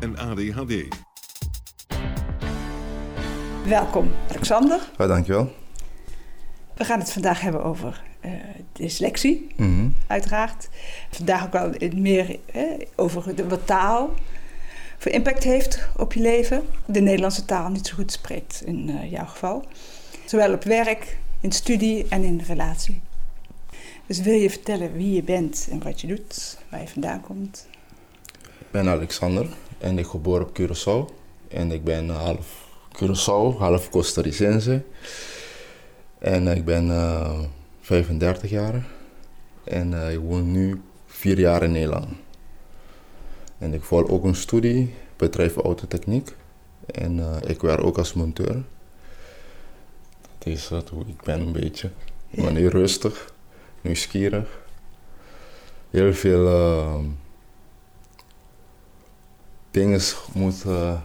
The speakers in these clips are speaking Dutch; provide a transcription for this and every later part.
en ADHD. Welkom, Alexander. Ja, dankjewel. We gaan het vandaag hebben over uh, dyslexie, Mhm. uiteraard. Vandaag ook wel meer hè, over de, wat taal voor impact heeft op je leven. De Nederlandse taal niet zo goed spreekt in eh, jouw geval. Zowel op werk, in studie en in relatie. Dus wil je vertellen wie je bent en wat je doet, waar je vandaan komt? Ik ben Alexander en ik geboren op Curaçao. En ik ben eh, half Curaçao, half Costa Ricense. En eh, ik ben eh, 35 jaar. En eh, ik woon nu vier jaar in Nederland. En ik volg ook een studie, bedrijf autotechniek. En eh, ik werk ook als monteur. Dat is hoe ik ben een beetje. Ik ben heel rustig, nieuwsgierig. Heel veel eh, dingen moeten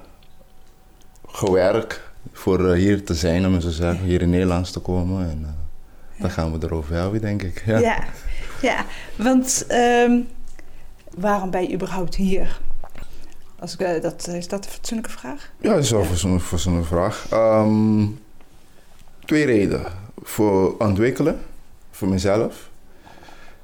gewerkt voor eh, hier te zijn, om zo te zeggen, hier in Nederlands te komen. En uh, dan gaan we erover hebben, denk ik. Ja, ja, ja. want ehm, waarom ben je überhaupt hier? Als ik, dat, is dat een fatsoenlijke vraag? Ja, dat is wel een fatsoenlijke vraag. Um, twee redenen. Voor ontwikkelen, voor mezelf.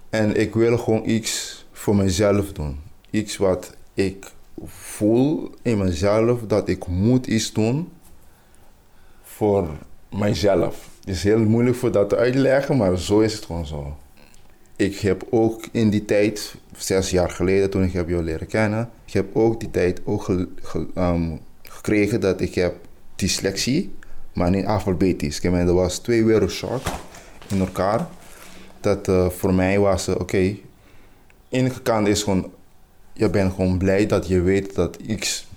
En ik wil gewoon iets voor mezelf doen. Iets wat ik voel in mezelf dat ik moet iets doen voor mijzelf. Het is heel moeilijk voor dat te uitleggen, maar zo is het gewoon zo. Ik heb ook in die tijd, zes jaar geleden toen ik heb jou leren kennen, ik heb ook die tijd ook um, gekregen dat ik heb dyslexie, maar niet alfabetisch. Ik er was twee wereldshock in elkaar. Dat uh, voor mij was, uh, oké, okay, kant is gewoon, je bent gewoon blij dat je weet dat iets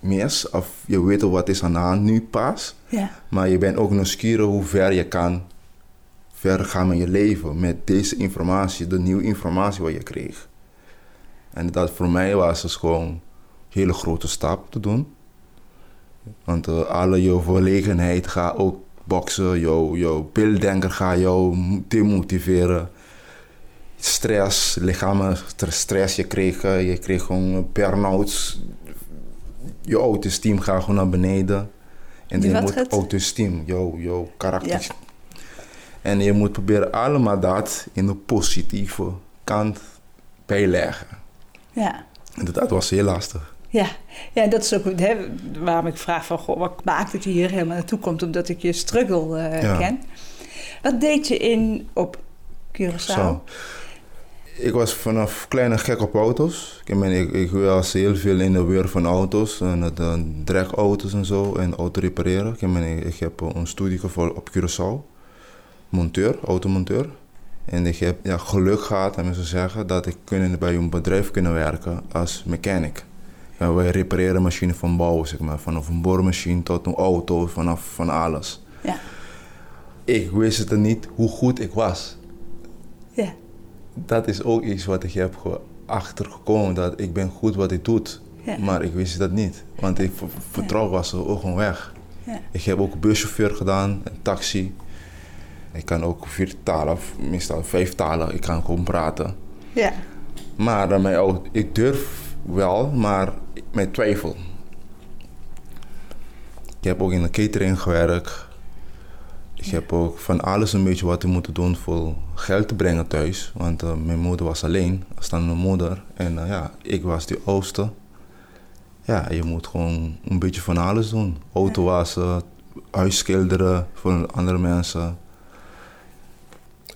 mis, of je weet wat is aan de hand nu pas. Ja. Maar je bent ook nieuwsgierig hoe ver je kan verder gaan met je leven. Met deze informatie, de nieuwe informatie wat je kreeg. En dat voor mij was het gewoon een hele grote stap te doen. Want uh, alle je verlegenheid gaat ook boksen, jouw, jouw beelddenker gaat jou demotiveren. Stress, lichamelijke stress, je kreeg, je kreeg gewoon burn-outs. Je autosteam gaat gewoon naar beneden. En je moet autosteam, jouw, jouw karakter. Ja. En je moet proberen allemaal dat in de positieve kant bijleggen. Ja. En dat, dat was heel lastig. Ja, ja dat is ook hè, waarom ik vraag van... Goh, wat maakt dat je hier helemaal naartoe komt? Omdat ik je struggle uh, ja. ken. Wat deed je in op Curaçao? Zo. Ik was vanaf kleine gek op auto's. Ik, ben, ik, ik was heel veel in de weer van auto's. En het uh, dragauto's en zo. En auto repareren. Ik, ben, ik heb een studie gevolgd op Curaçao. Monteur, automonteur. En ik heb ja, geluk gehad, om zo zeggen, dat ik kunnen bij een bedrijf kunnen werken als mechanic. Ja, wij repareren machines van bouw, zeg maar. Vanaf een boormachine tot een auto, vanaf van alles. Ja. Ik wist het niet hoe goed ik was. Dat is ook iets wat ik heb achtergekomen, dat ik ben goed wat ik doe. Ja. Maar ik wist dat niet, want ik vertrouw was er ook gewoon weg. Ja. Ik heb ook buschauffeur gedaan, een taxi. Ik kan ook vier talen, meestal vijf talen. Ik kan gewoon praten. Ja. Maar ik durf wel, maar met twijfel. Ik heb ook in de catering gewerkt. Ik heb ook van alles een beetje wat ik moet doen voor geld te brengen thuis. Want uh, mijn moeder was alleen, als dan mijn moeder. En uh, ja, ik was de oudste. ja, je moet gewoon een beetje van alles doen. Auto wassen, huis schilderen voor andere mensen.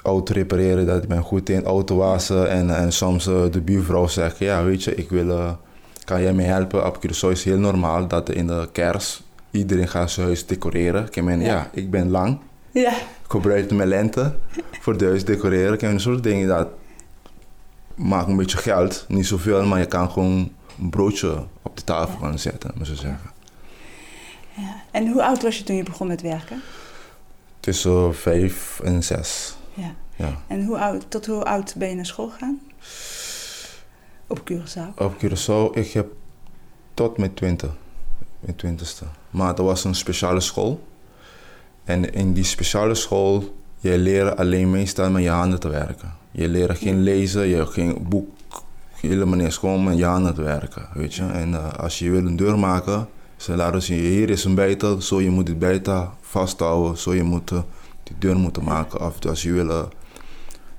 Auto repareren, dat ik ben goed in. Auto wassen en, en soms eh, de buurvrouw zegt, ja weet je, ik wil, eh, kan jij mij helpen? Op Curaçao is heel normaal dat in de kerst iedereen gaat zijn huis decoreren. Ik meen, ja. Ja. ik ben lang. Ja, Ik gebruik mijn lente voor het huis decoreren. Ik heb een soort dingen dat maakt een beetje geld. Niet zoveel, maar je kan gewoon een broodje op de tafel gaan zetten, moet ik zeggen. ja. En hoe oud was je toen je begon met werken? Tussen vijf en zes. Ja. Ja. En hoe oud, tot hoe oud ben je naar school gegaan? Op Curaçao? Op Curaçao, ik heb tot mijn twintig. Mijn twintigste. Maar dat was een speciale school. En in die speciale school, je leert alleen meestal met je handen te werken. Je leert geen lezen, je geen boek, helemaal niks. Gewoon met je handen te werken, weet je. En eh, als je wil een deur maken, ze laten zien, hier is een bijtel, zo je moet het bijtel vasthouden, zo je moet eh, die deur moeten maken. Of als je wil eh,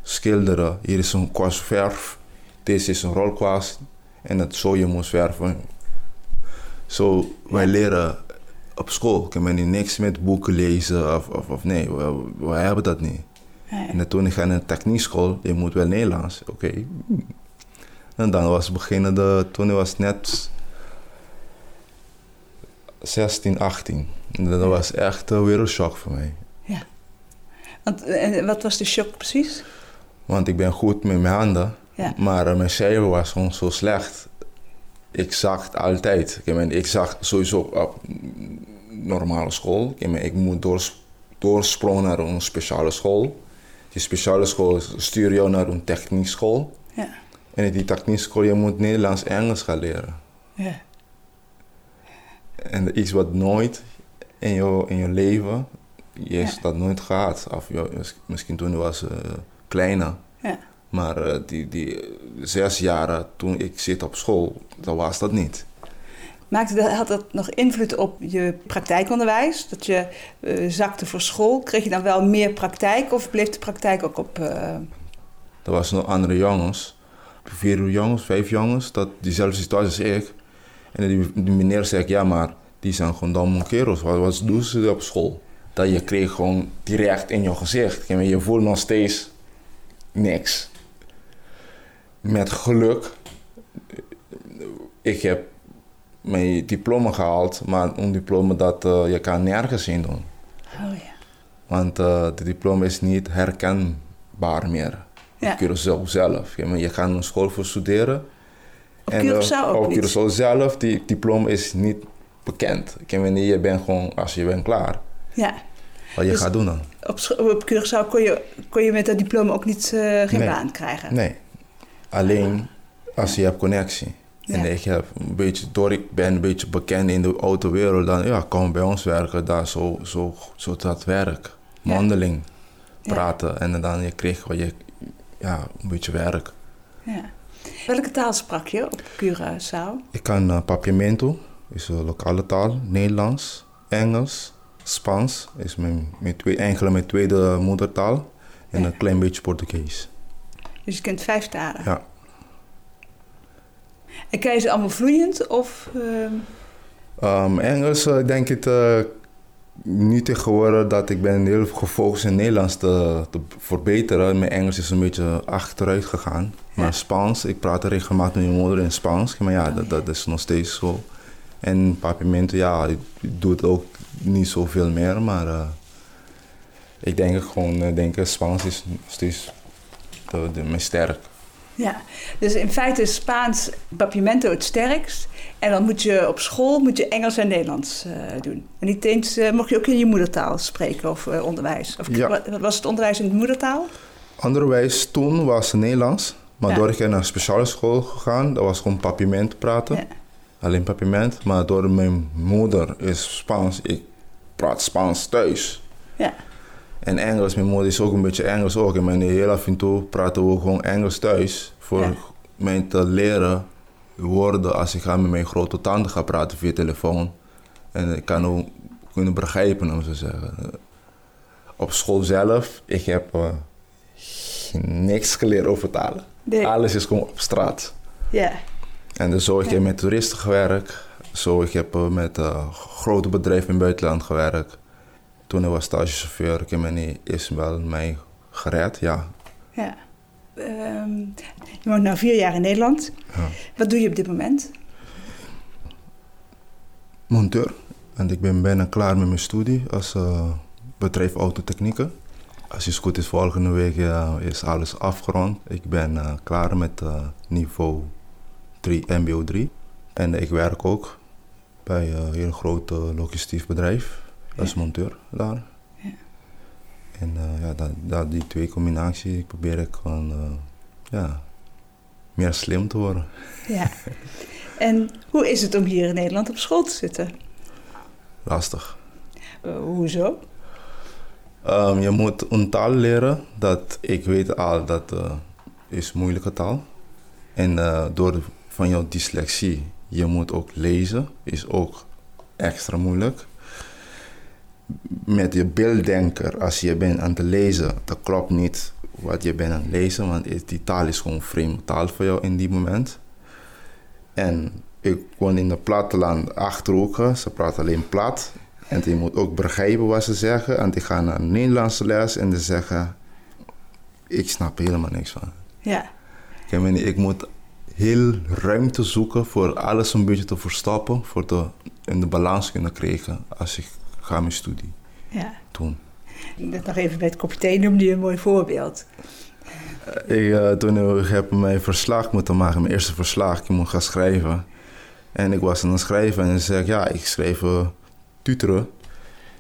schilderen, hier is een kwast verf, deze is een rolkwast en het zo je moet verven. Zo, wij leren op school, ik heb niet niks met boeken lezen of, of, of nee, we, we hebben dat niet. Nee. En toen ik ga naar een techniekschool, je moet wel Nederlands, oké. En dan was beginnen de, toen ik was net 16, 18. En dat was echt een wereldshock voor mij. Want, en wat was de shock precies? Want ik ben goed met mijn handen, Ja. maar eh, mijn cijfer was gewoon zo slecht. Ik zag het altijd. Ik, zag sowieso op normale school. Ik, moet doors, doorsprongen naar een speciale school. Die speciale school stuurt jou naar een techniekschool. Ja. En in die techniekschool je moet Nederlands en Engels gaan leren. Ja. En is wat nooit in je, in je leven, je Ja. dat nooit gehad. Of je, misschien toen je was eh, kleiner. Maar eh, die, die zes jaren toen ik zit op school, dat was dat niet. Maakte dat, had dat nog invloed op je praktijkonderwijs? Dat je eh, zakte voor school? Kreeg je dan wel meer praktijk of bleef de praktijk ook op... eh, Er was nog andere jongens, vier jongens, vijf jongens, dat diezelfde situatie als ik. En die, die meneer zei, ja maar die zijn gewoon domme kerels, wat, wat doen ze op school? Dat je kreeg gewoon direct in je gezicht. Je voelt nog steeds niks. Met geluk, ik heb mijn diploma gehaald, maar een diploma dat eh, je kan nergens in doen. oh ja. Want eh de diploma is niet herkenbaar meer. Ja. Op Curaçao zelf. Maar je gaat een school voor studeren. Op eh, Curaçao ook op? Curaçao zelf, die diploma is niet bekend. Ik weet niet, je bent gewoon, als je bent klaar, Ja. wat je Dus- gaat doen dan? Op, op Curaçao kon je, kon je met dat diploma ook niet, geen Nee. baan krijgen? Nee, alleen als je hebt connectie. En ik heb een beetje, door ik ben een beetje bekend in de autowereld, dan ja, kom bij ons werken, daar zo, zo, zo dat werk. Mondeling Ja. praten en dan je kreeg wat je, ja, een beetje werk. Ja. Welke taal sprak je op Curaçao? Ik kan uh, Papiamento, is een lokale taal, Nederlands, Engels, Spaans, is mijn, mijn twee, eigenlijk mijn tweede moedertaal. En een klein beetje Portugees. Dus je kent vijf talen. Ja. En kan je ze allemaal vloeiend? Of, ehm, Um, Engels, eh, ik denk het uh, nu tegenwoordig dat ik ben heel gefocust in Nederlands te, te verbeteren. Mijn Engels is een beetje achteruit gegaan. Maar Ja. Spaans, ik praat regelmatig met mijn moeder in Spaans. Maar ja, Oh, dat, ja. dat is nog steeds zo. En Papiamento, ja, ik doe het ook niet zoveel meer. Maar eh, ik denk gewoon, ik denk Spaans is nog steeds de, de, mijn sterk. ja. Dus in feite is Spaans Papiamento het sterkst. En dan moet je op school moet je Engels en Nederlands eh, doen. En niet eens, eh, mocht je ook in je moedertaal spreken of eh, onderwijs? Of Ja. wat- was het onderwijs in de moedertaal? Onderwijs toen was Nederlands. Maar Ja. door ik naar een speciale school gegaan, dat was gewoon papiment praten. Ja. Alleen papiment. Maar door mijn moeder is Spaans. Ik praat Spaans thuis. Ja. En Engels, mijn moeder is ook een beetje Engels ook. En mijn heel af en toe praten we gewoon Engels thuis. Voor Ja. mij te leren woorden als ik ga met mijn grote tante ga praten via telefoon. En ik kan ook kunnen begrijpen, om zo te zeggen. Op school zelf, ik heb eh, niks geleerd over talen. Nee. Alles is gewoon op straat. Ja. En dus zo, ik Ja. heb met toeristen gewerkt. Zo, ik heb uh, met uh, grote bedrijven in het buitenland gewerkt. Toen ik was stagechauffeur, me is wel mij gered, ja. Ja. Um, je woont nu vier jaar in Nederland. ja. Wat doe je op dit moment? Monteur. En ik ben bijna klaar met mijn studie als uh, bedrijf autotechnieken. Als het goed is, volgende week is alles afgerond. Ik ben klaar met niveau 3, MBO 3. En ik werk ook bij een heel groot logistiek bedrijf als monteur daar. Ja. En eh, ja, dat, dat, die twee combinaties probeer ik gewoon eh, ja, meer slim te worden. Ja. En hoe is het om hier in Nederland op school te zitten? Lastig. Uh, hoezo? Ehm, je moet een taal leren dat ik weet al dat eh, is moeilijke taal. En eh, door van jouw dyslexie, je moet ook lezen, is ook extra moeilijk. Met je beelddenker, als je bent aan het lezen, dat klopt niet wat je bent aan het lezen, want die taal is gewoon vreemde taal voor jou in die moment. En ik woon in het platteland Achterhoeken, ze praten alleen plat. En je moet ook begrijpen wat ze zeggen. En die gaan naar een Nederlandse les en die zeggen... Ik snap helemaal niks van. Ja. Ik, meen, ik moet heel ruimte zoeken voor alles een beetje te verstoppen... voor te, in de balans kunnen krijgen als ik ga mijn studie ja. doen. Net nog even bij het kopje thee noemde je een mooi voorbeeld. Ik, uh, toen ik heb mijn verslag moeten maken, mijn eerste verslag, ik moet gaan schrijven. En ik was aan het schrijven en zei ja, ik schreef uh, tuteren.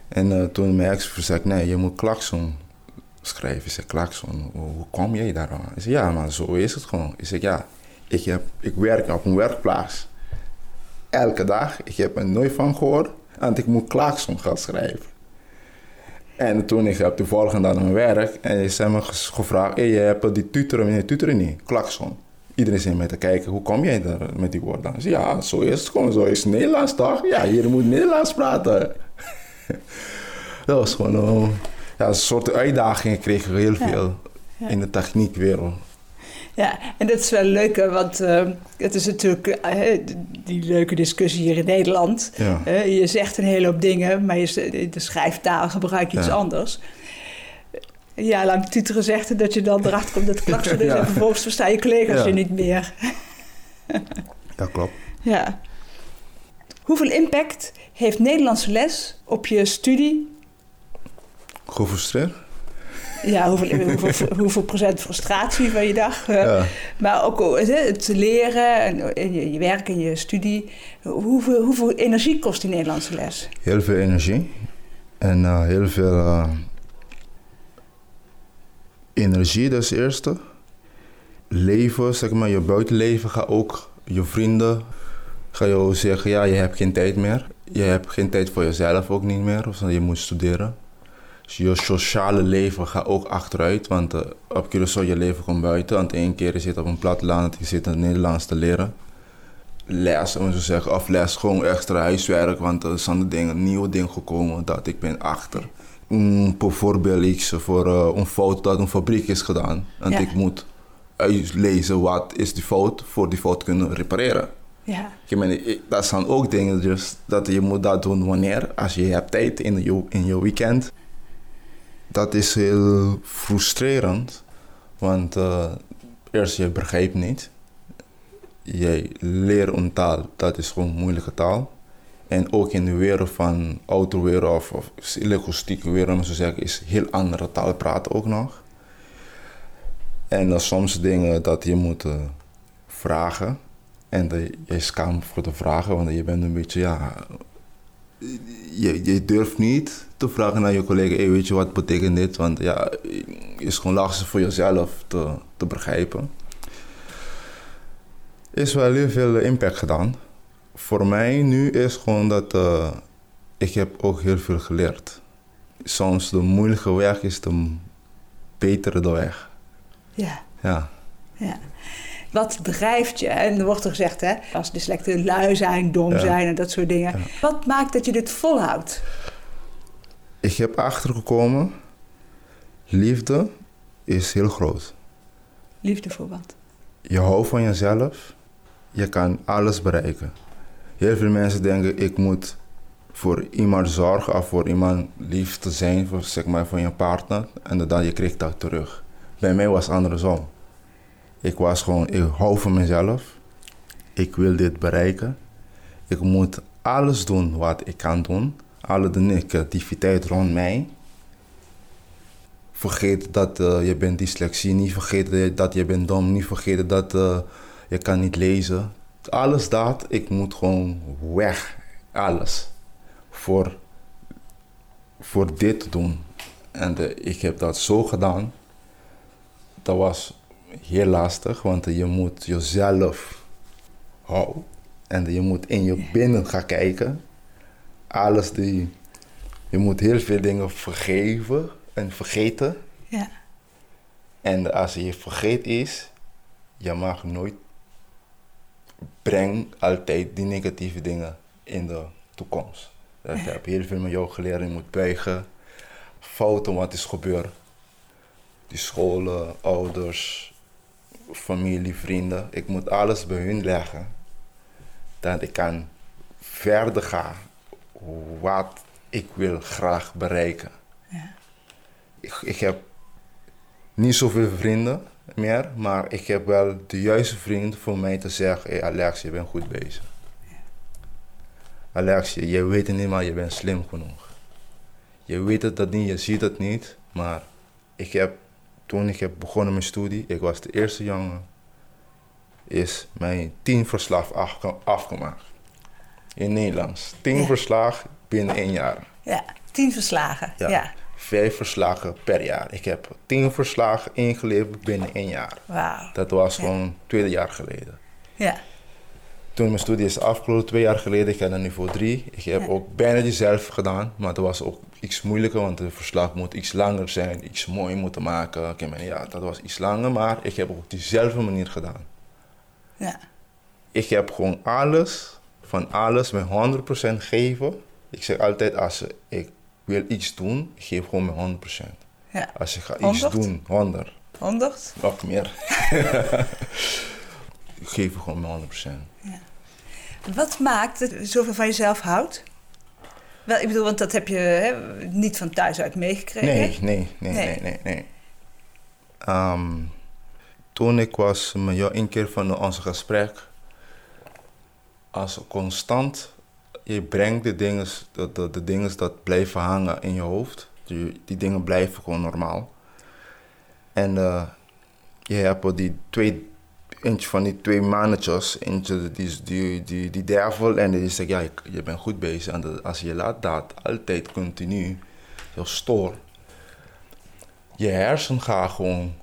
En uh, toen mijn ex zei nee, je moet klakson schrijven. Ik zei, klakson, hoe, hoe kom jij daar aan? Ik zei, ja, maar zo is het gewoon. Ik zei, ja, ik, heb, ik werk op een werkplaats. Elke dag, ik heb er nooit van gehoord. En ik moet klakson gaan schrijven. En toen ik heb de volgende dag mijn werk en ze hebben me gevraagd: hey, je hebt die tuteren, nee, tuteren niet, klakson. Iedereen zit mee te kijken, hoe kom jij daar met die woorden? Ja, zo is het gewoon, zo is het Nederlands toch? Ja, hier moet Nederlands praten. dat was gewoon ja, een soort uitdaging, kreeg ik heel veel ja. Ja. in de techniekwereld. Ja, en dat is wel leuk, want uh, het is natuurlijk uh, die leuke discussie hier in Nederland. Ja. Uh, je zegt een hele hoop dingen, maar je, de schrijftaal gebruik je iets Ja. anders. Ja, lang tuteren zegt dat je dan erachter komt dat het klakson is Ja. en vervolgens verstaan je collega's je niet meer. Ja, klopt. Ja. Hoeveel impact heeft Nederlandse les op je studie? Gefrustreerd? Ja, hoeveel, hoeveel, hoeveel procent frustratie van je dag? eh, Ja. Maar ook eh, het leren en en je, je werk en je studie. Hoeveel, hoeveel energie kost die Nederlandse les? Heel veel energie. En eh, heel veel eh, energie, dat is het eerste. Leven, zeg maar, je buitenleven gaat ook, je vrienden gaan jou zeggen, ja, je hebt geen tijd meer. Je hebt geen tijd voor jezelf ook niet meer, of je moet studeren. Dus je sociale leven gaat ook achteruit, want eh, op Curaçao je leven komt buiten. Want één keer je zit op een platteland, je zit in het Nederlands te leren. Les, om zo zeggen, of les gewoon extra huiswerk, want er zijn de dingen, nieuwe dingen gekomen dat ik ben achter. Mm, bijvoorbeeld iets voor eh, een fout dat een fabriek is gedaan. En Ja. ik moet uitlezen wat is die fout, voor die fout kunnen repareren. Ja, Ik meen, ik- dat zijn ook dingen dus, dat je moet dat doen wanneer, als je hebt tijd in je, in je weekend. Dat is heel frustrerend, want eh, eerst je begrijpt niet. Je leert een taal, dat is gewoon een moeilijke taal. En ook in de wereld van autowereld of, of logistieke wereld, zo zeggen, is heel andere taal praten ook nog. En dan soms dingen dat je moet eh, vragen. En de, je is voor te vragen, want je bent een beetje, ja... Je, je durft niet te vragen naar je collega, hey, weet je wat betekent dit? Want ja, het is gewoon lastig voor jezelf te, te begrijpen. Is wel heel veel impact gedaan. Voor mij nu is gewoon dat eh, ik heb ook heel veel geleerd. Soms de moeilijke weg is de betere de weg. ja, Ja. ja. Wat drijft je? En er wordt er gezegd, hè, als dyslecten lui zijn, dom Ja. zijn en dat soort dingen. Ja. Wat maakt dat je dit volhoudt? Ik heb achtergekomen, liefde is heel groot. Liefde voor wat? Je houdt van jezelf, je kan alles bereiken. Heel veel mensen denken, ik moet voor iemand zorgen of voor iemand lief te zijn, voor, zeg maar, voor je partner. En dan je krijgt dat terug. Bij mij was het andersom. Ik was gewoon, ik hou van mezelf. Ik wil dit bereiken. Ik moet alles doen wat ik kan doen. Alle de negativiteit rond mij. Vergeet dat uh, je bent dyslexie. Niet vergeten dat je bent dom. Niet vergeten dat uh, je kan niet lezen. Alles dat, ik moet gewoon weg. Alles. Voor, voor dit te doen. En uh, ik heb dat zo gedaan. Dat was heel lastig, want je moet jezelf houden. En je moet in je binnen gaan kijken. Alles die... Je moet heel veel dingen vergeven en vergeten. Ja. En als je vergeet is, je mag nooit... Breng altijd die negatieve dingen in de toekomst. Ik heb heel veel met jou geleerd. Je moet buigen. Fouten wat is gebeurd. Die scholen, ouders, familie, vrienden. Ik moet alles bij hun leggen. Dat ik kan verder gaan wat ik wil graag bereiken. Ja. Ik, ik heb niet zoveel vrienden meer, maar ik heb wel de juiste vriend voor mij te zeggen: hey Alex, je bent goed bezig. Ja. Alex, je, je weet het niet, maar je bent slim genoeg. Je weet het dat niet, je ziet het niet, maar ik heb toen ik heb begonnen mijn studie, ik was de eerste jongen, is mijn tien verslag afge afgemaakt. In Nederlands. Tien Ja. verslag binnen één jaar. Ja, tien verslagen. Ja. ja. Vijf verslagen per jaar. Ik heb tien verslagen ingeleverd binnen één jaar. Wauw. Dat was Ja. gewoon twee jaar geleden. Ja. Toen mijn studie is afgelopen, twee jaar geleden, ik had een niveau 3. Ik heb Ja. ook bijna diezelfde gedaan, maar dat was ook iets moeilijker, want het verslag moet iets langer zijn, iets mooi moeten maken. Ik meen, ja, dat was iets langer, maar ik heb op diezelfde manier gedaan. Ja. Ik heb gewoon alles, van alles, mijn 100% geven. Ik zeg altijd, als ik wil iets doen, ik geef gewoon mijn 100%. Ja. Als ik ga iets 100? doen, 100, Honderd? nog meer. ik geef gewoon mijn 100%. Wat maakt dat je zoveel van jezelf houdt? Wel, ik bedoel, want dat heb je hè, niet van thuis uit meegekregen. Nee, nee, nee, Nee. nee, nee. nee. Ehm, toen ik was met jou een keer van onze gesprek, als constant, je brengt de dingen, de, de, de dingen dat blijven hangen in je hoofd. Die, die dingen blijven gewoon normaal. En eh, je hebt die twee, eentje van die twee mannetjes, eentje die, die, die, die duivel en die zegt, ja, je, je bent goed bezig. En dat- als je laat dat altijd continu, heel stoor, je hersen gaan gewoon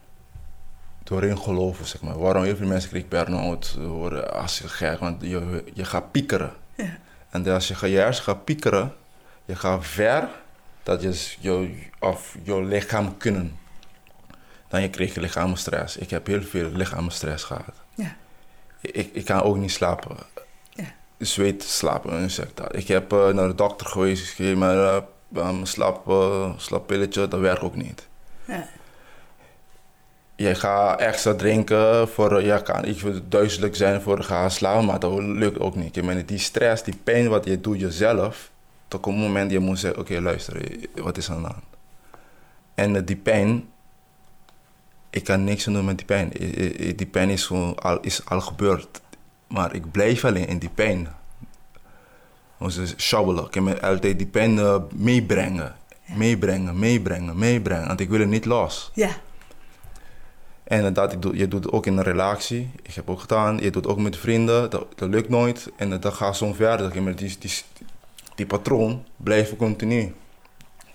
doorheen geloven, zeg maar. Waarom heel veel mensen krijgen burn-out, worden als je gek, want je, je gaat piekeren. Ja. En als je, je hersen gaat piekeren, je gaat ver dat je, je, of je lichaam kunnen. Dan je krijgt je lichamstress. Ik heb heel veel lichamstress gehad. Ja. Ik, ik kan ook niet slapen. Ja. Zweet slapen, en zeg dat. Ik heb eh, naar de dokter geweest, me uh, een slaap, uh, slaappilletje, dat werkt ook niet. Ja. Je gaat extra drinken voor, je kan iets duizelig zijn voor gaan slapen, maar dat lukt ook niet. Die stress, die pijn wat je doet jezelf, tot een moment je moet zeggen, oké luister, wat is er aan de hand? En die pijn, ik kan niks doen met die pijn. Die pijn is, gewoon al, is al gebeurd, maar ik blijf alleen in die pijn. Onze shabbelen, ik kan altijd die pijn uh, meebrengen. Ja. Meebrengen, meebrengen, meebrengen, want ik wil het niet los. Ja. En dat, je doet het ook in een relatie. Ik heb ook gedaan. Je doet het ook met vrienden. Dat, dat lukt nooit. En dat gaat zo verder. Die, die, die patroon blijft continu.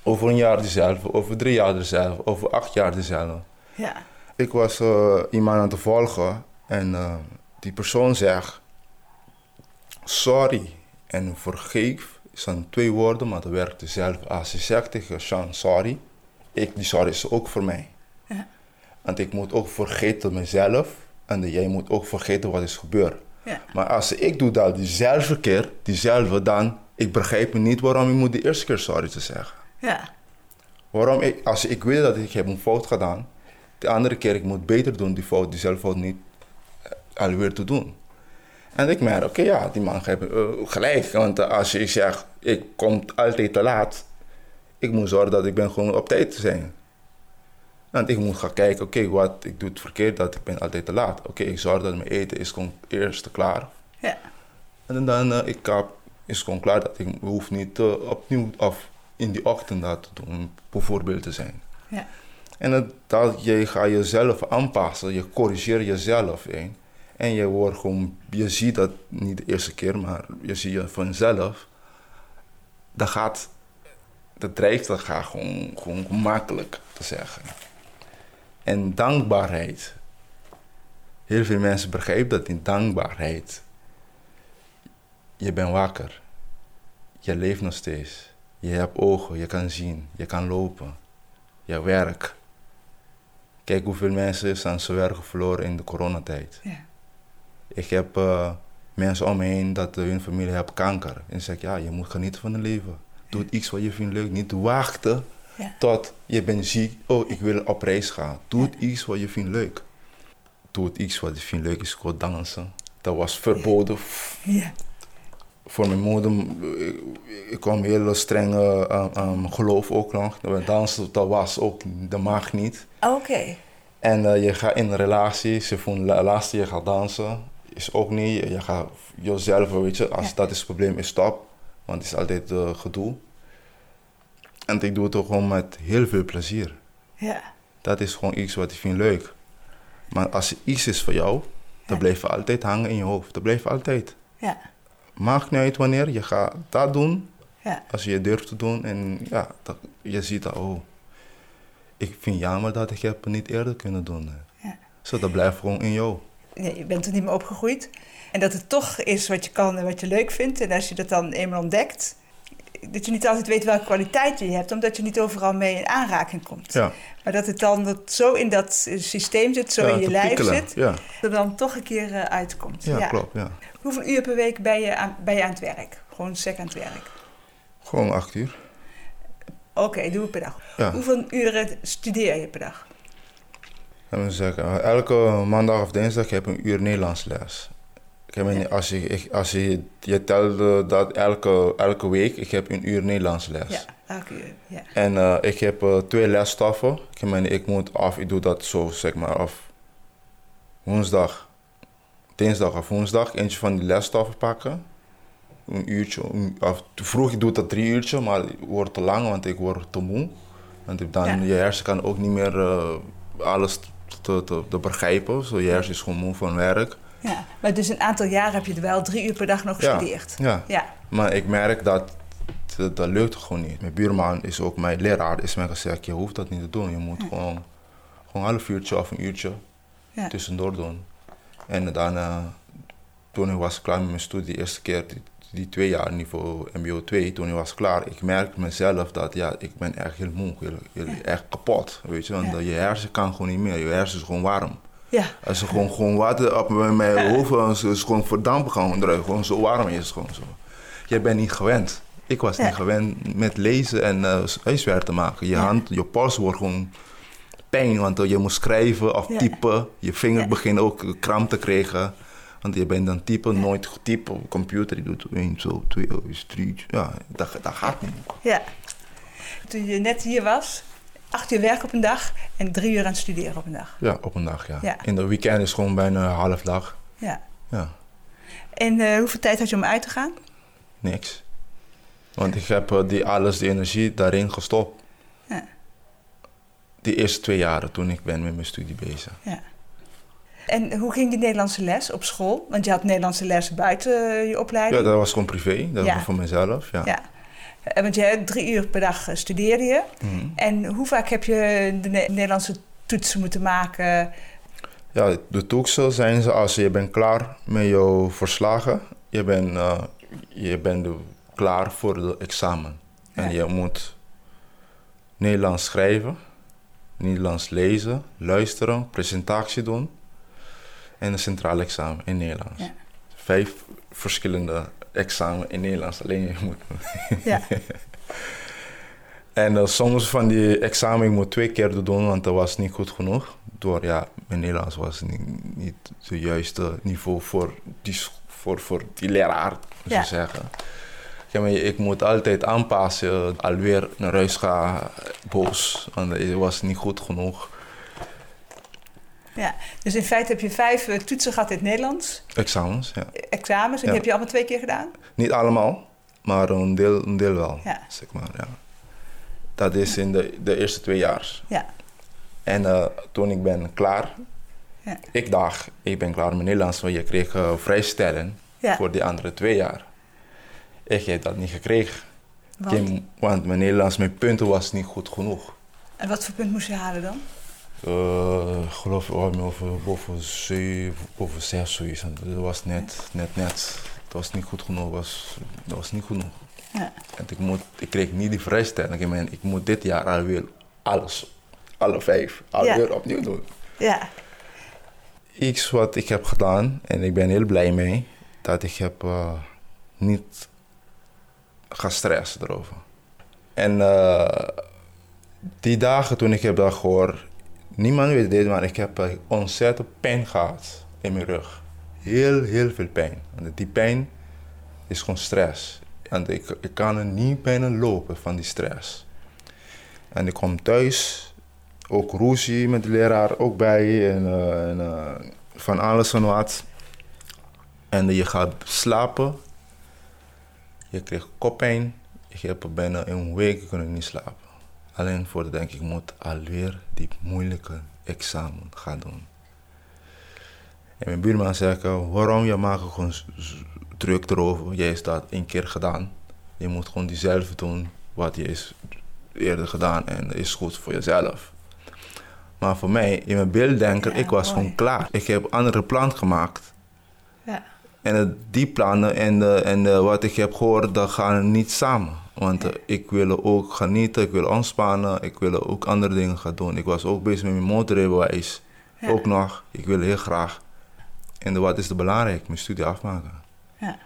Over een jaar dezelfde. Over drie jaar dezelfde. Over acht jaar dezelfde. Ja. Ik was uh, iemand aan het volgen. En uh, die persoon zegt... Sorry en vergeef. zijn twee woorden, maar dat werkt dezelfde. Als je zegt tegen Sean sorry. Ik, die sorry is ook voor mij. Ja. Want ik moet ook vergeten mezelf. En jij moet ook vergeten wat is gebeurd. Ja. Maar als ik doe dat diezelfde keer, diezelfde, dan... Ik begrijp niet waarom je moet de eerste keer sorry te zeggen. Ja. Waarom ik, als ik weet dat ik heb een fout gedaan... De andere keer, ik moet beter doen die fout, diezelfde fout niet alweer te doen. En ik merk, oké, ja, die man heeft eh, gelijk. Want eh, als je zegt, ik kom altijd te laat, ik moet zorgen dat ik ben gewoon op tijd te zijn. Want ik moet gaan kijken, oké, wat ik doe het verkeerd, dat ik ben altijd te laat. Oké, ik zorg dat mijn eten is gewoon eerst klaar. Ja. En dan uh, ik is gewoon klaar dat ik hoef niet opnieuw of in die ochtend dat te doen, bijvoorbeeld te zijn. Ja. En dat, je gaat jezelf aanpassen, je corrigeert jezelf. Hè. En je wordt gewoon, je ziet dat niet de eerste keer, maar je ziet je vanzelf. Dat gaat, dat drijft, dat gaat gewoon, gewoon makkelijk te zeggen. En dankbaarheid. Heel veel mensen begrijpen dat in dankbaarheid. Je bent wakker. Je leeft nog steeds. Je hebt ogen, je kan zien, je kan lopen. Je werk. Kijk hoeveel mensen zijn zijn werk verloren in de coronatijd. Ja. Ik heb uh, mensen om me heen dat hun familie heeft kanker. En zeg ja, je moet genieten van het leven. Doe iets wat je vindt leuk. Niet wachten Ja. tot je bent ziek. Oh, ik wil op reis gaan. Doe iets wat je vindt leuk. Doe iets wat je vindt leuk is gewoon dansen. Dat was verboden Ja. Voor mijn moeder. Ik, ik kwam heel strenge uh, um, geloof ook nog. Dansen, dat was ook, dat mag niet. Oké. En uh, je gaat in een relatie, ze vonden laatste je gaat dansen, is ook niet. Je gaat jezelf, weet je, als Ja. dat is het probleem, is stop. Want het is altijd uh, gedoe. En ik doe het ook gewoon met heel veel plezier. Ja. Dat is gewoon iets wat ik vind leuk. Maar als het iets is voor jou, dan Ja. blijft altijd hangen in je hoofd. Dat blijft altijd. Ja. Maakt niet uit wanneer, je gaat dat doen. Ja. Als je durft te doen en ja, dat, je ziet dat, oh. Ik vind jammer dat ik het niet eerder kunnen doen. Ja. Zo, dat blijft gewoon in jou. Nee, je bent er niet meer opgegroeid. En dat het toch is wat je kan en wat je leuk vindt. En als je dat dan eenmaal ontdekt, dat je niet altijd weet welke kwaliteit je hebt, omdat je niet overal mee in aanraking komt. Ja, Maar dat het dan dat zo in dat eh, systeem zit, zo ja, in je lijf piekelen. zit, Ja, dat er dan toch een keer eh, uitkomt. ja, klopt. Ja. Hoeveel uur per week ben je aan, ben je aan het werk? Gewoon sec aan het werk? Gewoon acht uur. Oké, doe het per dag. Hoeveel uren studeer je per dag? Laten we zeggen, elke maandag of dinsdag heb ik een uur Nederlands les. Ik als je, als je, je telde dat elke, elke week, ik heb een uur Nederlands les. Ja, elke uur. Ja. En eh, ik heb eh, twee lesstoffen. Ik, meen, ik moet af, ik doe dat zo zeg maar af woensdag, dinsdag of woensdag, eentje van die lesstoffen pakken. Een uurtje, of vroeg ik doe dat drie uurtje, maar het wordt te lang, want ik word te moe. Want dan Ja. je hersen kan ook niet meer eh, alles te, te, te begrijpen. Zo, je hersen is gewoon moe van werk. Ja. Maar dus een aantal jaren heb je er wel drie uur per dag nog gestudeerd. Ja. Ja. Maar ik merk dat dat, dat lukt gewoon niet. Mijn buurman is ook mijn leraar, is mij gezegd, je hoeft dat niet te doen. Je moet gewoon, gewoon een half uurtje of een uurtje Ja. tussendoor doen. En daarna, toen ik was klaar met mijn studie, de eerste keer, die, die twee jaar niveau mbo 2, toen ik was klaar, ik merkte mezelf dat ja, ik ben echt heel moe, heel, heel, echt kapot. Weet je, want je hersen kan gewoon niet meer, je hersen is gewoon warm. Ja. Als er gewoon, gewoon water op mijn mijn hoofd is gewoon verdampen gewoon eruit. Gewoon zo warm is het gewoon zo. Je bent niet gewend. Ik was Ja. niet gewend met lezen en uh, huiswerk te maken. Je Ja. hand, je pols wordt gewoon pijn, want je moet schrijven of Ja. typen. Je vinger Ja. begint ook kramp te krijgen. Want je bent dan typen, nooit typen op computer. Je doet 1, zo, 2, is 3. Ja, dat, dat gaat niet. ja. Toen je net hier was, acht uur werk op een dag en drie uur aan het studeren op een dag. Ja, op een dag, ja. Ja. In de weekend is gewoon bijna een half dag. Ja. Ja. En eh, hoeveel tijd had je om uit te gaan? Niks. Want ik heb eh, die, alles, die energie daarin gestopt. Ja. Die eerste twee jaren toen ik ben met mijn studie bezig. Ja. En hoe ging die Nederlandse les op school? Want je had Nederlandse les buiten eh, je Ja, opleiding. dat was gewoon privé. Dat Ja. was voor mezelf. Ja. Ja. Eh, Want je drie uur per dag eh, studeerde je. Mhm. En hoe vaak heb je de Ne- Nederlandse toetsen moeten maken? ja, de toetsen zijn ze als je bent klaar met jouw verslagen. Je bent, eh, je bent klaar voor het examen. En je moet Nederlands schrijven, Nederlands lezen, luisteren, presentatie doen. En een centraal examen in Nederlands. Ja. Vijf verschillende examen in Nederlands. Alleen je moet. Ja. En uh, soms van die examen ik moet twee keer doen, want dat was niet goed genoeg. Door ja, mijn Nederlands was niet, niet het juiste niveau voor die, voor, voor die leraar, zou ja. zeggen. Ja, maar ik moet altijd aanpassen, alweer naar huis gaan, boos. Want het was niet goed genoeg. Ja, dus in feite heb je vijf uh, toetsen gehad in het Nederlands. Examens, ja. Examens, en die heb je allemaal twee keer gedaan? Niet allemaal, maar een deel, een deel wel, ja. zeg maar, ja. Dat is in de, de eerste twee jaar. Ja. En uh, toen ik ben klaar, ja. ik dacht, ik ben klaar met Nederlands, want je kreeg uh, vrijstelling ja. voor die andere twee jaar. Ik heb dat niet gekregen. Want? want mijn Nederlands, mijn punten was niet goed genoeg. En wat voor punt moest je halen dan? Uh, ik geloof oh, over boven 7, boven 6 zoiets. Dat was net, net, net. Dat was niet goed genoeg. Was, dat was niet genoeg. Ja. En ik, moet, ik kreeg niet die vrijstelling. Ik, meen, ik moet dit jaar alweer alles, alle vijf, alweer ja. opnieuw doen. Ja. Iets wat ik heb gedaan, en ik ben heel blij mee, dat ik heb uh, niet gestrest erover. En uh, die dagen toen ik heb dat gehoord, niemand weet dit, maar ik heb ontzettend pijn gehad in mijn rug. Heel, heel veel pijn. En die pijn is gewoon stress. En ik, ik kan er niet bijna lopen van die stress. En ik kom thuis, ook ruzie met de leraar ook bij en, uh, en uh, van alles en wat. En je gaat slapen, je krijgt koppijn, ik heb bijna een week kunnen niet slapen. Alleen voor de denk ik moet alweer die moeilijke examen gaan doen. En mijn buurman zegt, waarom je maakt gewoon druk erover. Jij is dat één keer gedaan. Je moet gewoon diezelfde doen wat je is eerder gedaan en dat is goed voor jezelf. Maar voor mij, in mijn beelddenker, ja, ik was mooi. gewoon klaar. Ik heb andere plannen gemaakt. Ja. En die plannen en, de, en de, wat ik heb gehoord, dat gaan niet samen. Want uh, ik wil ook genieten, ik wil ontspannen, ik wil ook andere dingen gaan doen. Ik was ook bezig met mijn motorrijbewijs. Ja. Ook nog, ik wil heel graag. En wat is het belangrijk? Mijn studie afmaken. Ja.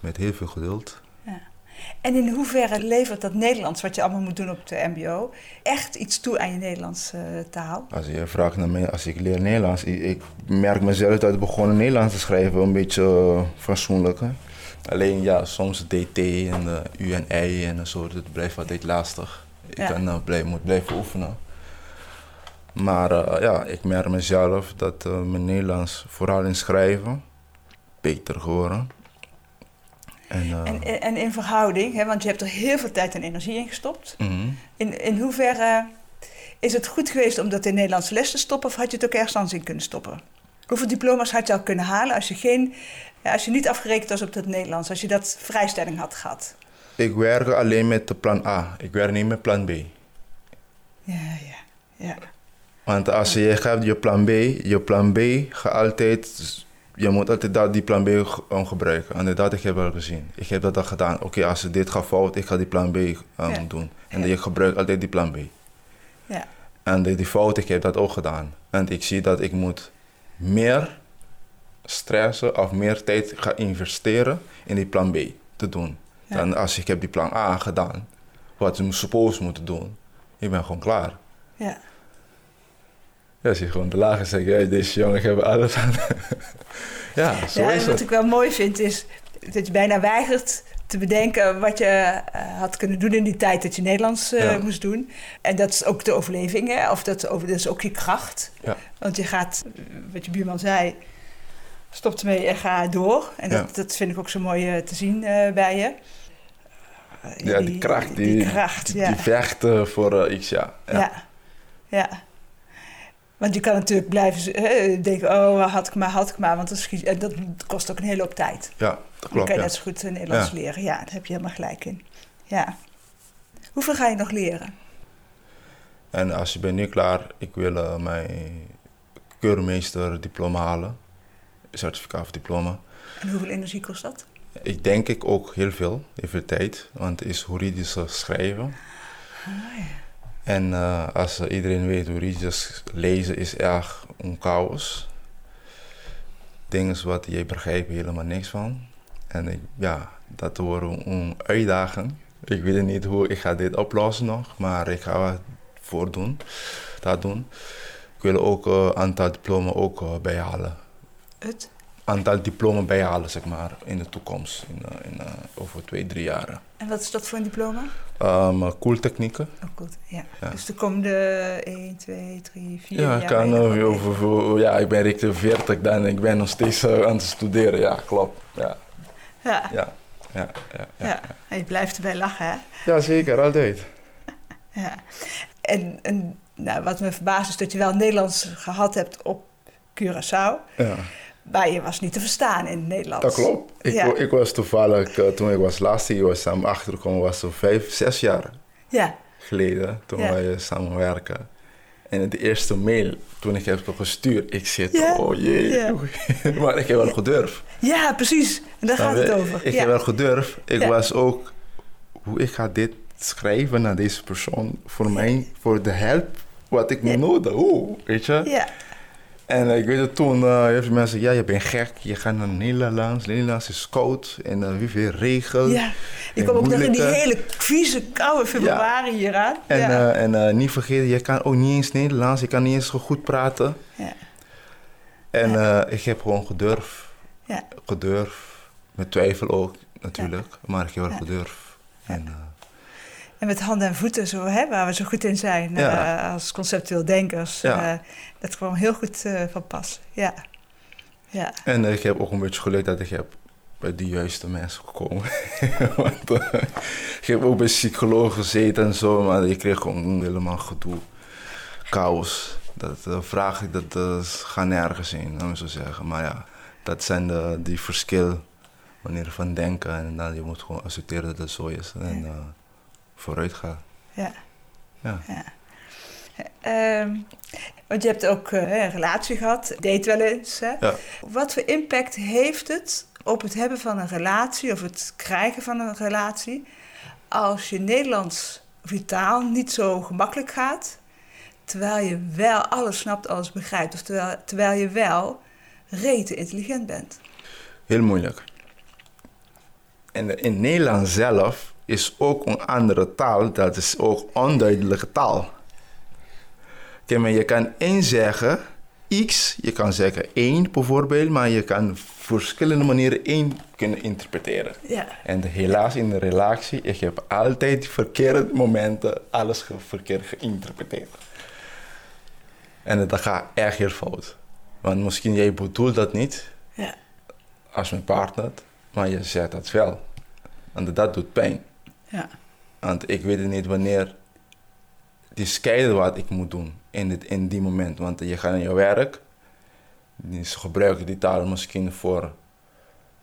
Met heel veel geduld. Ja. En in hoeverre levert dat Nederlands, wat je allemaal moet doen op de MBO, echt iets toe aan je Nederlandse uh, taal? Als je vraagt naar mij, als ik leer Nederlands, ik, ik merk mezelf dat ik begon Nederlands te schrijven, een beetje uh, fatsoenlijk. Alleen ja, soms DT en de U en I en zo, dat blijft altijd lastig. Ik ja. kan, uh, blij, moet blijven oefenen. Maar uh, ja, ik merk mezelf dat uh, mijn Nederlands, vooral in schrijven, beter geworden. En, uh, en, en, in verhouding, hè, want je hebt er heel veel tijd en energie in gestopt. Mm -hmm. in, in hoeverre is het goed geweest om dat in Nederlandse les te stoppen of had je het ook ergens anders in kunnen stoppen? Hoeveel diploma's had je al kunnen halen als je, geen, als je niet afgerekend was op het Nederlands, als je dat vrijstelling had gehad? Ik werk alleen met de plan A, ik werk niet met plan B. Ja, ja, ja. Want als je gaat je plan B, je plan B gaat altijd, je moet altijd dat, die plan B gebruiken. En dat ik heb al gezien. Ik heb dat al gedaan. Oké, okay, als dit gaat fout, ik ga die plan B um, ja. doen. En ja. je gebruikt altijd die plan B. Ja. En die, die fout, ik heb dat ook gedaan. En ik zie dat ik moet meer stressen of meer tijd gaan investeren in die plan B te doen. Ja. Dan als ik heb die plan A gedaan, wat ze supposed moeten doen, ik ben gewoon klaar. Ja. Ja, zie je gewoon de lage zeggen, ja, deze jongen hebben alles aan. ja, zo ja, is wat het. ik wel mooi vind is dat je bijna weigert te bedenken wat je uh, had kunnen doen in die tijd dat je Nederlands uh, ja. moest doen. En dat is ook de overleving, hè? of dat, dat is ook je kracht. Ja. Want je gaat, wat je buurman zei, stopt ermee en ga door. En dat, ja. dat vind ik ook zo mooi uh, te zien bij je. ja, die, die kracht, die, die, kracht, die, die vechten voor iets, ja. ja. ja. Want je kan natuurlijk blijven denken, oh, had ik maar, had ik maar. Want dat, schiet, dat kost ook een hele hoop tijd. Ja, dat klopt. Dan kan je net zo goed Nederlands leren. Ja, daar heb je helemaal gelijk in. Ja. Hoeveel ga je nog leren? En als je bent nu klaar, ik wil uh, mijn keurmeester diploma halen. Certificaat of diploma. En hoeveel energie kost dat? Ik denk ik ook heel veel, heel veel tijd. Want het is juridisch schrijven. Ah, ja. En uh, als uh, iedereen weet hoe juridisch lezen is erg een chaos. Dingen wat je begrijpt helemaal niks van. En ik, ja, dat wordt een uitdaging. Ik weet niet hoe ik ga dit oplossen nog, maar ik ga het voordoen, dat doen. Ik wil ook een aantal diploma ook uh, bijhalen. Het? Aantal diploma bijhalen, zeg maar, in de toekomst, in, uh, in, uh, over twee, drie jaren. En wat is dat voor een diploma? Um, koeltechnieken. Oh, goed, ja. ja. Dus de komende 1, 2, 3, 4 ja, jaar? Kan, uh, over, over, ja, ik ben richting 40 dan ik ben nog steeds aan het studeren, ja, klopt. Ja. Ja. Ja, ja, ja. En je blijft erbij lachen, hè? Ja, zeker, altijd. ja. En, en nou, wat me verbaast is dat je wel Nederlands gehad hebt op Curaçao. Ja. Maar je was niet te verstaan in het Nederlands. Dat klopt. Ik, Ja. ik was toevallig, uh, toen ik was laatst hier was samen achtergekomen, was zo vijf, zes jaar Ja, geleden, toen Ja. wij samen werken. En de eerste mail, toen ik heb gestuurd, ik zit, oh jee. Maar ik heb wel gedurfd. ja precies. Daar gaat het over. Ik ja. heb wel gedurfd. Ik Ja. was ook, hoe ik ga dit schrijven naar deze persoon, voor mij, voor de help, wat ik Ja. nodig hoe, weet je? ja. En eh, ik weet het toen, uh, heel veel mensen ja, je bent gek, je gaat naar Nederlands, Nederlands is koud en uh, wie veel regen. ja. En kwam ook nog in die hele vieze, koude februari hier aan. En, ja. en niet vergeten, je kan ook niet eens Nederlands, je kan niet eens goed praten. Ja. En ik heb gewoon gedurfd, Ja. gedurfd, met twijfel ook natuurlijk, maar ik heb wel Ja. gedurfd. En, eh, En met handen en voeten, zo, hè, waar we zo goed in zijn Ja. eh, als conceptueel denkers. Ja. eh, dat kwam heel goed van pas. Ja. Ja. En ik heb ook een beetje geluk dat ik heb bij de juiste mensen gekomen. Want ik heb ook bij psychologen gezeten en zo, maar je kreeg gewoon helemaal gedoe. Chaos. Dat vraag ik, dat gaat nergens in, laten we zo zeggen. Maar ja, dat zijn de, die verschillen wanneer je van denken. En dan je moet gewoon accepteren dat het zo is. En uh, vooruit gaan. Ja. Ja. ja. Ehm, want je hebt ook uh, een relatie gehad, date wel eens. Hè? Ja. Wat voor impact heeft het op het hebben van een relatie of het krijgen van een relatie als je Nederlands of je taal niet zo gemakkelijk gaat, terwijl je wel alles snapt, alles begrijpt, of terwijl, terwijl je wel rete intelligent bent? Heel moeilijk. En in Nederland zelf is ook een andere taal, dat is ook onduidelijke taal. Kijk, maar je kan één zeggen, x, je kan zeggen één bijvoorbeeld, maar je kan verschillende manieren één kunnen interpreteren. Ja. En helaas in de relatie, ik heb altijd verkeerde momenten alles verkeerd geïnterpreteerd. En dat gaat echt heel fout. Want misschien jij bedoelt dat niet ja. als mijn partner, maar je zegt dat wel. Want dat doet pijn. Ja. Want ik weet niet wanneer die scheiden wat ik moet doen in, dit, in die moment. Want je gaat naar je werk, ze gebruiken die taal misschien voor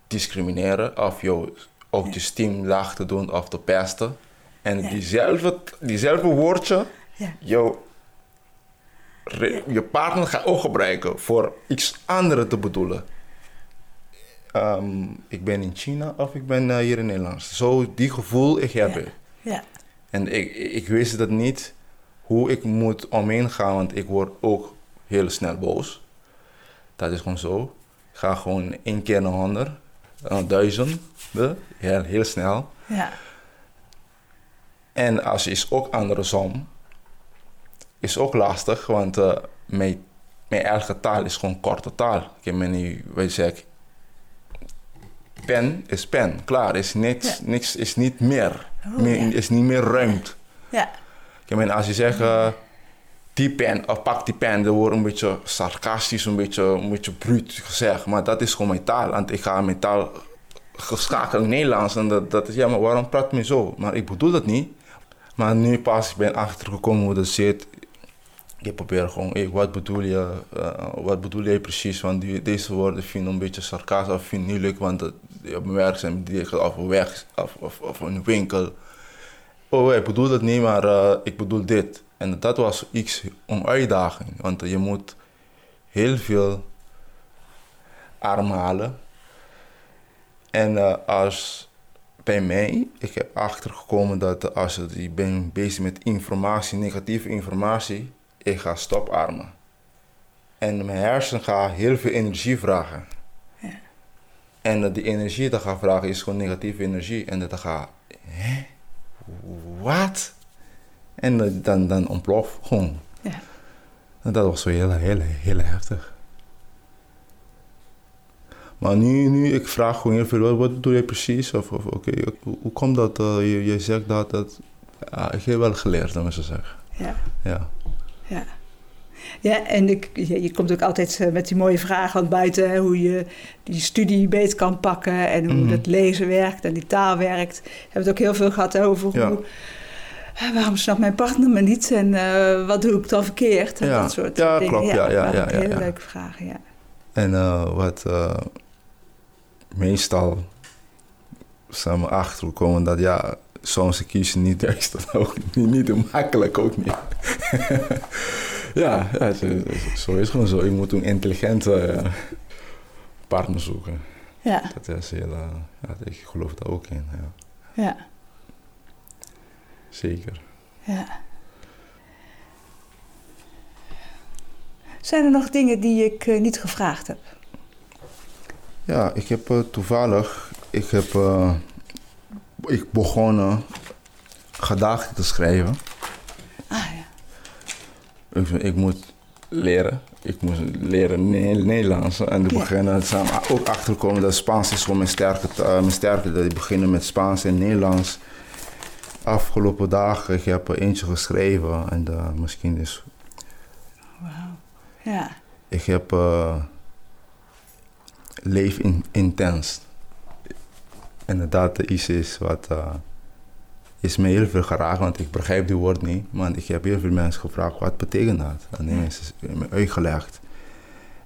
discrimineren of jouw autoesteem laag te doen of te pesten. En Ja. diezelfde, diezelfde woordje, Ja. jouw, re- je partner gaat ook gebruiken voor iets anders te bedoelen. Ehm, ik ben in China of ik ben uh, hier in Nederland. Zo die gevoel ik heb. Ja. En ik, ik wist dat niet hoe ik moet omheen gaan, want ik word ook heel snel boos. Dat is gewoon zo. Ik ga gewoon één keer naar honderd, naar duizenden, heel, heel snel. Ja. En als is ook andersom, is ook lastig, want uh, mijn, mijn eigen taal is gewoon korte taal. Ik heb niet, wij zeggen, pen is pen, klaar, is niks, Ja. niks is niet meer, Oh, meer ja. is niet meer ruimte. Ja. Ik meen, als je zegt uh, die pen of pak die pen, dan wordt een beetje sarcastisch, een beetje, een beetje bruut gezegd. Maar dat is gewoon mijn taal. Want ik ga mijn taal geschakeld in Nederlands. En dat, dat is, ja, maar waarom praat je zo? Maar ik bedoel dat niet. Maar nu pas ik ben achtergekomen hoe dat zit. Ik probeer gewoon, hey, wat bedoel je, uh, wat bedoel je precies? Want die, deze woorden vind ik een beetje sarcastisch of vind ik niet leuk, want het, op mijn werk zijn die of weg of, of, of een winkel. Oh, ik bedoel dat niet, maar uh, ik bedoel dit. En dat was iets een uitdaging, want je moet heel veel armhalen. En uh, als bij mij, ik heb achtergekomen dat als ik ben bezig met informatie, negatieve informatie, ik ga stoparmen. En mijn hersenen gaan heel veel energie vragen. En uh, die energie dat gaat vragen is gewoon negatieve energie. En dat gaat, hè? wat? En dan, dan ontplof gewoon. Ja. En dat was zo heel, heel, heel heftig. Maar nu, nu ik vraag gewoon heel veel, wat, bedoel je precies? Of, of oké, hoe, hoe komt dat eh, je, je zegt dat? dat ja, ik heb wel geleerd, dat mensen zeggen. Ja. Ja. Ja. Ja, en ik, je, je komt ook altijd eh, met die mooie vragen aan buiten, hè, hoe je die studie beter kan pakken en hoe Mhm. dat lezen werkt en die taal werkt. We hebben het ook heel veel gehad over Ja. hoe, eh, waarom snapt mijn partner me niet en eh, wat doe ik dan verkeerd en Ja. dat soort Ja, dingen. klopt. Ja, ja, ja, ja, hele ja. leuke vragen, ja. En eh, wat eh, meestal zijn we achtergekomen dat ja, soms kiezen niet juist dat ook niet, niet te makkelijk ook niet. ja, ja zo, zo is het gewoon zo. Je moet een intelligente eh, partner zoeken. Ja, Dat is heel, eh, ja, ik geloof daar ook in. Ja. ja, Zeker. ja. Zijn er nog dingen die ik eh, niet gevraagd heb? Ja, ik heb eh, toevallig, ik heb, eh, ik begonnen gedachten te schrijven. Ah ja, Ik, ik moet leren. Ik moet leren Ne- Nederlands. En Ja. beginnen we ook achterkomen dat Spaans is gewoon mijn sterke, eh, mijn sterke. Dat ik beginnen met Spaans en Nederlands. Afgelopen dagen, ik heb er eentje geschreven. En eh, misschien is... wauw. Ja, Ik heb... eh, leef in, intens. Inderdaad, iets is wat... is me heel veel geraakt, want ik begrijp die woord niet. Maar ik heb heel veel mensen gevraagd, wat betekent dat? En die mensen hebben me uitgelegd.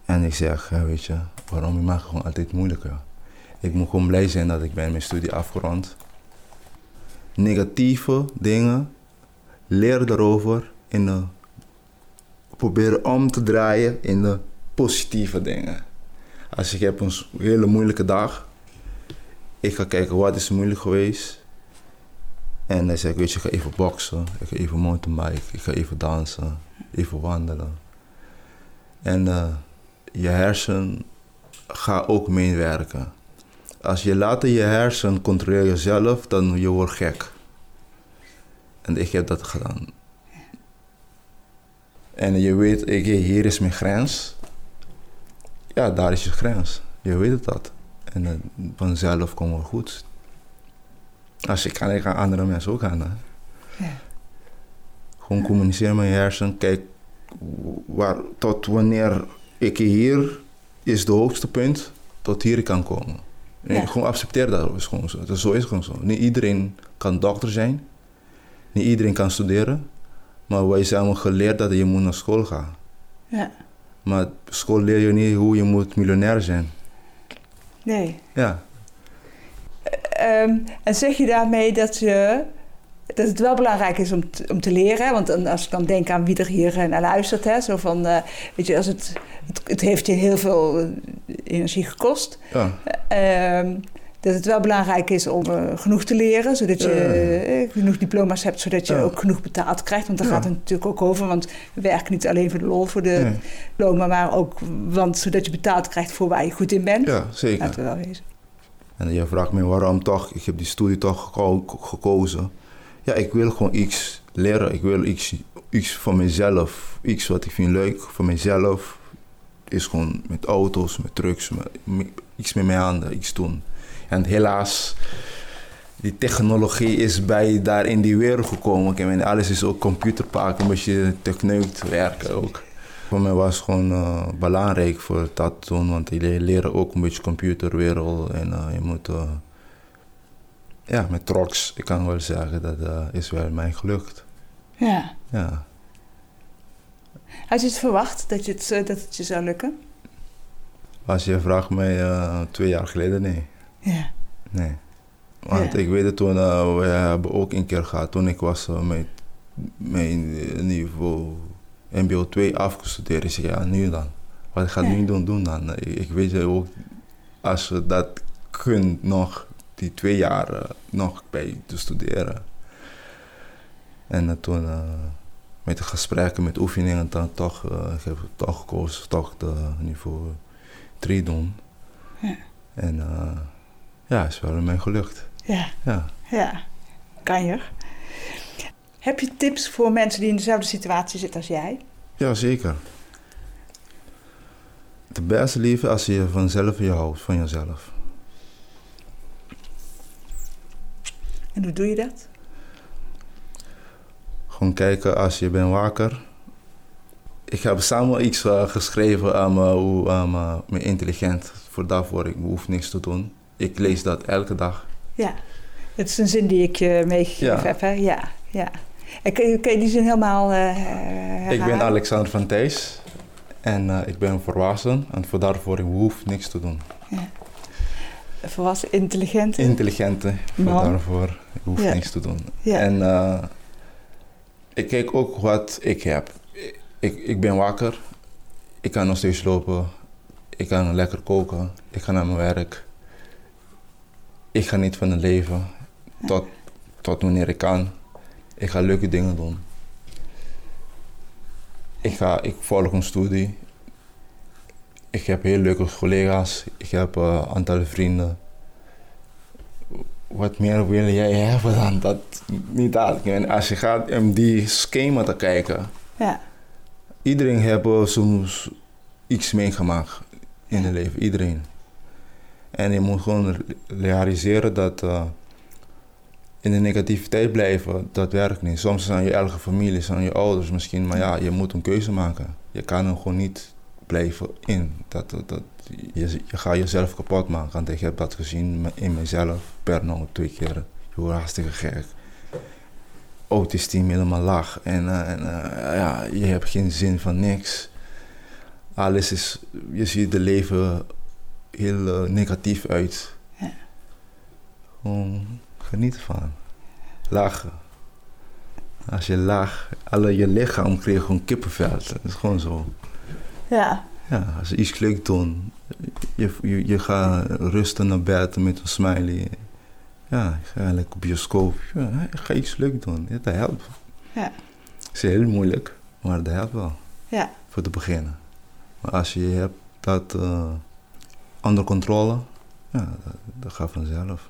En ik zeg, weet je, waarom je maakt het gewoon altijd moeilijker? Ik moet gewoon blij zijn dat ik ben mijn studie afgerond. Negatieve dingen, leren erover en de, proberen om te draaien in de positieve dingen. Als ik heb een hele moeilijke dag, ik ga kijken wat is moeilijk geweest. En zeg ik, weet je, ik ga even boksen, ik ga even mountainbiken, ik ga even dansen, even wandelen. En eh, je hersen gaat ook meewerken. Als je later je hersen controleert jezelf, dan je wordt gek. En ik heb dat gedaan. En je weet, ik, hier is mijn grens. Ja, daar is je grens. Je weet dat. En eh, vanzelf komt het goed. Als ik kan, ik gaan andere mensen ook aan. Hè? ja, Gewoon communiceren met je hersen. Kijk, waar, tot wanneer ik hier is de hoogste punt, tot hier kan komen. En Ja. Gewoon accepteer dat. Is gewoon zo. Dat, zo is het gewoon zo. Niet iedereen kan dokter zijn. Niet iedereen kan studeren. Maar wij zijn allemaal geleerd dat je moet naar school gaan. ja. Maar school leer je niet hoe je moet miljonair zijn. Nee. Ja, Ehm, en zeg je daarmee dat, je, dat het wel belangrijk is om te, om te leren? Want dan, als ik dan denk aan wie er hier naar luistert, hè, zo van, eh, weet je, als het, het, het heeft je heel veel eh, energie gekost. ja. Ehm, dat het wel belangrijk is om eh, genoeg te leren, zodat je eh, genoeg diploma's hebt, zodat je Ja. ook genoeg betaald krijgt. Want daar Ja. gaat het natuurlijk ook over. Want we werken niet alleen voor de lol, voor de Nee. diploma, maar ook want, zodat je betaald krijgt voor waar je goed in bent. ja zeker. Laten we wel wezen. En je vraagt me waarom toch, ik heb die studie toch geko- gekozen. Ja, ik wil gewoon iets leren. Ik wil iets, iets voor mezelf. Iets wat ik vind leuk voor mezelf. Is gewoon met auto's, met trucks, met, met- iets met mijn handen, iets doen. En helaas, die technologie is bij daar in die wereld gekomen. Meen, alles is ook computerpaak, een beetje techneut werken ook. Voor mij was het gewoon eh, belangrijk voor dat te doen, want je leren ook een beetje computerwereld en eh, je moet, eh, ja, met trots, ik kan wel zeggen, dat is wel mij gelukt. Ja. Ja. Had je het verwacht dat, je het, dat het je zou lukken? Als je vraagt mij twee jaar geleden, nee. Ja. Nee. Want Ja. ik weet het toen, we hebben ook een keer gehad, toen ik was met mijn niveau MBO 2 afgestudeerd. Ik zeg, ja, nu dan. Wat ga ik Ja. nu doen, doen dan? Ik, ik weet ook, als je dat kunt nog, die twee jaar nog bij te studeren. En toen eh, met de gesprekken, met oefeningen, dan toch, eh, ik heb toch gekozen, toch de niveau 3 doen. Ja. En eh, ja, is wel mij gelukt. Ja. Ja. Ja. Kan je. Heb je tips voor mensen die in dezelfde situatie zitten als jij? Ja, zeker. Het beste leven als je vanzelf je houdt, van jezelf. En hoe doe je dat? Gewoon kijken als je bent wakker. Ik heb samen iets uh, geschreven aan me, hoe me, me intelligent. Voor daarvoor, ik hoef niks te doen. Ik lees dat elke dag. Ja, het is een zin die ik je meegegeven Ja. heb. Hè? Ja, ja. En kun je, die zin helemaal eh herhalen? Ik ben Alexander van Thijs en eh, ik ben volwassen en voor daarvoor ik hoef niks te doen. Volwassen, intelligent. Intelligente, voor daarvoor ik hoef Ja. niks te doen. Ja. En eh, ik kijk ook wat ik heb. Ik, ik ben wakker, ik kan nog steeds lopen, ik kan lekker koken, ik ga naar mijn werk. Ik ga niet van het leven tot, tot wanneer ik kan. Ik ga leuke dingen doen. Ik, ga, ik volg een studie. Ik heb heel leuke collega's. Ik heb een uh, aantal vrienden. Wat meer wil jij hebben dan dat? Niet dat. En als je gaat om die schema te kijken. Ja, Iedereen heeft soms iets meegemaakt in het leven. Iedereen. En je moet gewoon realiseren dat uh, in de negativiteit blijven, dat werkt niet. Soms zijn je eigen familie, zijn je ouders misschien, maar ja, je moet een keuze maken. Je kan er gewoon niet blijven in. Dat, dat, je, je gaat jezelf kapot maken. Want ik heb dat gezien in mezelf, per nou twee keer. Je wordt hartstikke gek. Autistiek helemaal lach. En, uh, en uh, ja, je hebt geen zin van niks. Alles is, je ziet het leven heel uh, negatief uit. Ja. Gewoon genieten van. Lachen. Als je lacht, alle je lichaam kreeg gewoon kippenvel. Dat is gewoon zo. ja, Ja, als je iets leuk doen. Je, je, je gaat rusten naar bed met een smiley. Ja, je gaat lekker bioscoop. Ja, ga iets leuk doen. Ja, dat helpt. Ja. Het is heel moeilijk, maar dat helpt wel. ja, Voor te beginnen. Maar als je hebt dat uh, onder controle, ja, dat, dat gaat vanzelf.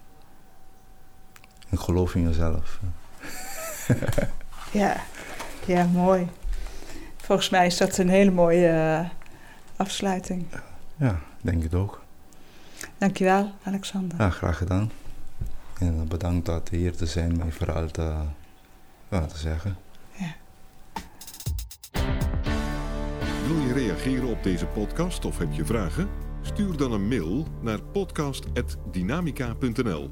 Ik geloof in jezelf. ja. Ja, mooi. Volgens mij is dat een hele mooie uh, afsluiting. Ja, denk het ook. Dankjewel, Alexander. Ja, graag gedaan. En bedankt dat hier te zijn, mij vooral te, ja, te zeggen. Ja. Wil je reageren op deze podcast of heb je vragen? Stuur dan een mail naar podcast.dynamica.nl.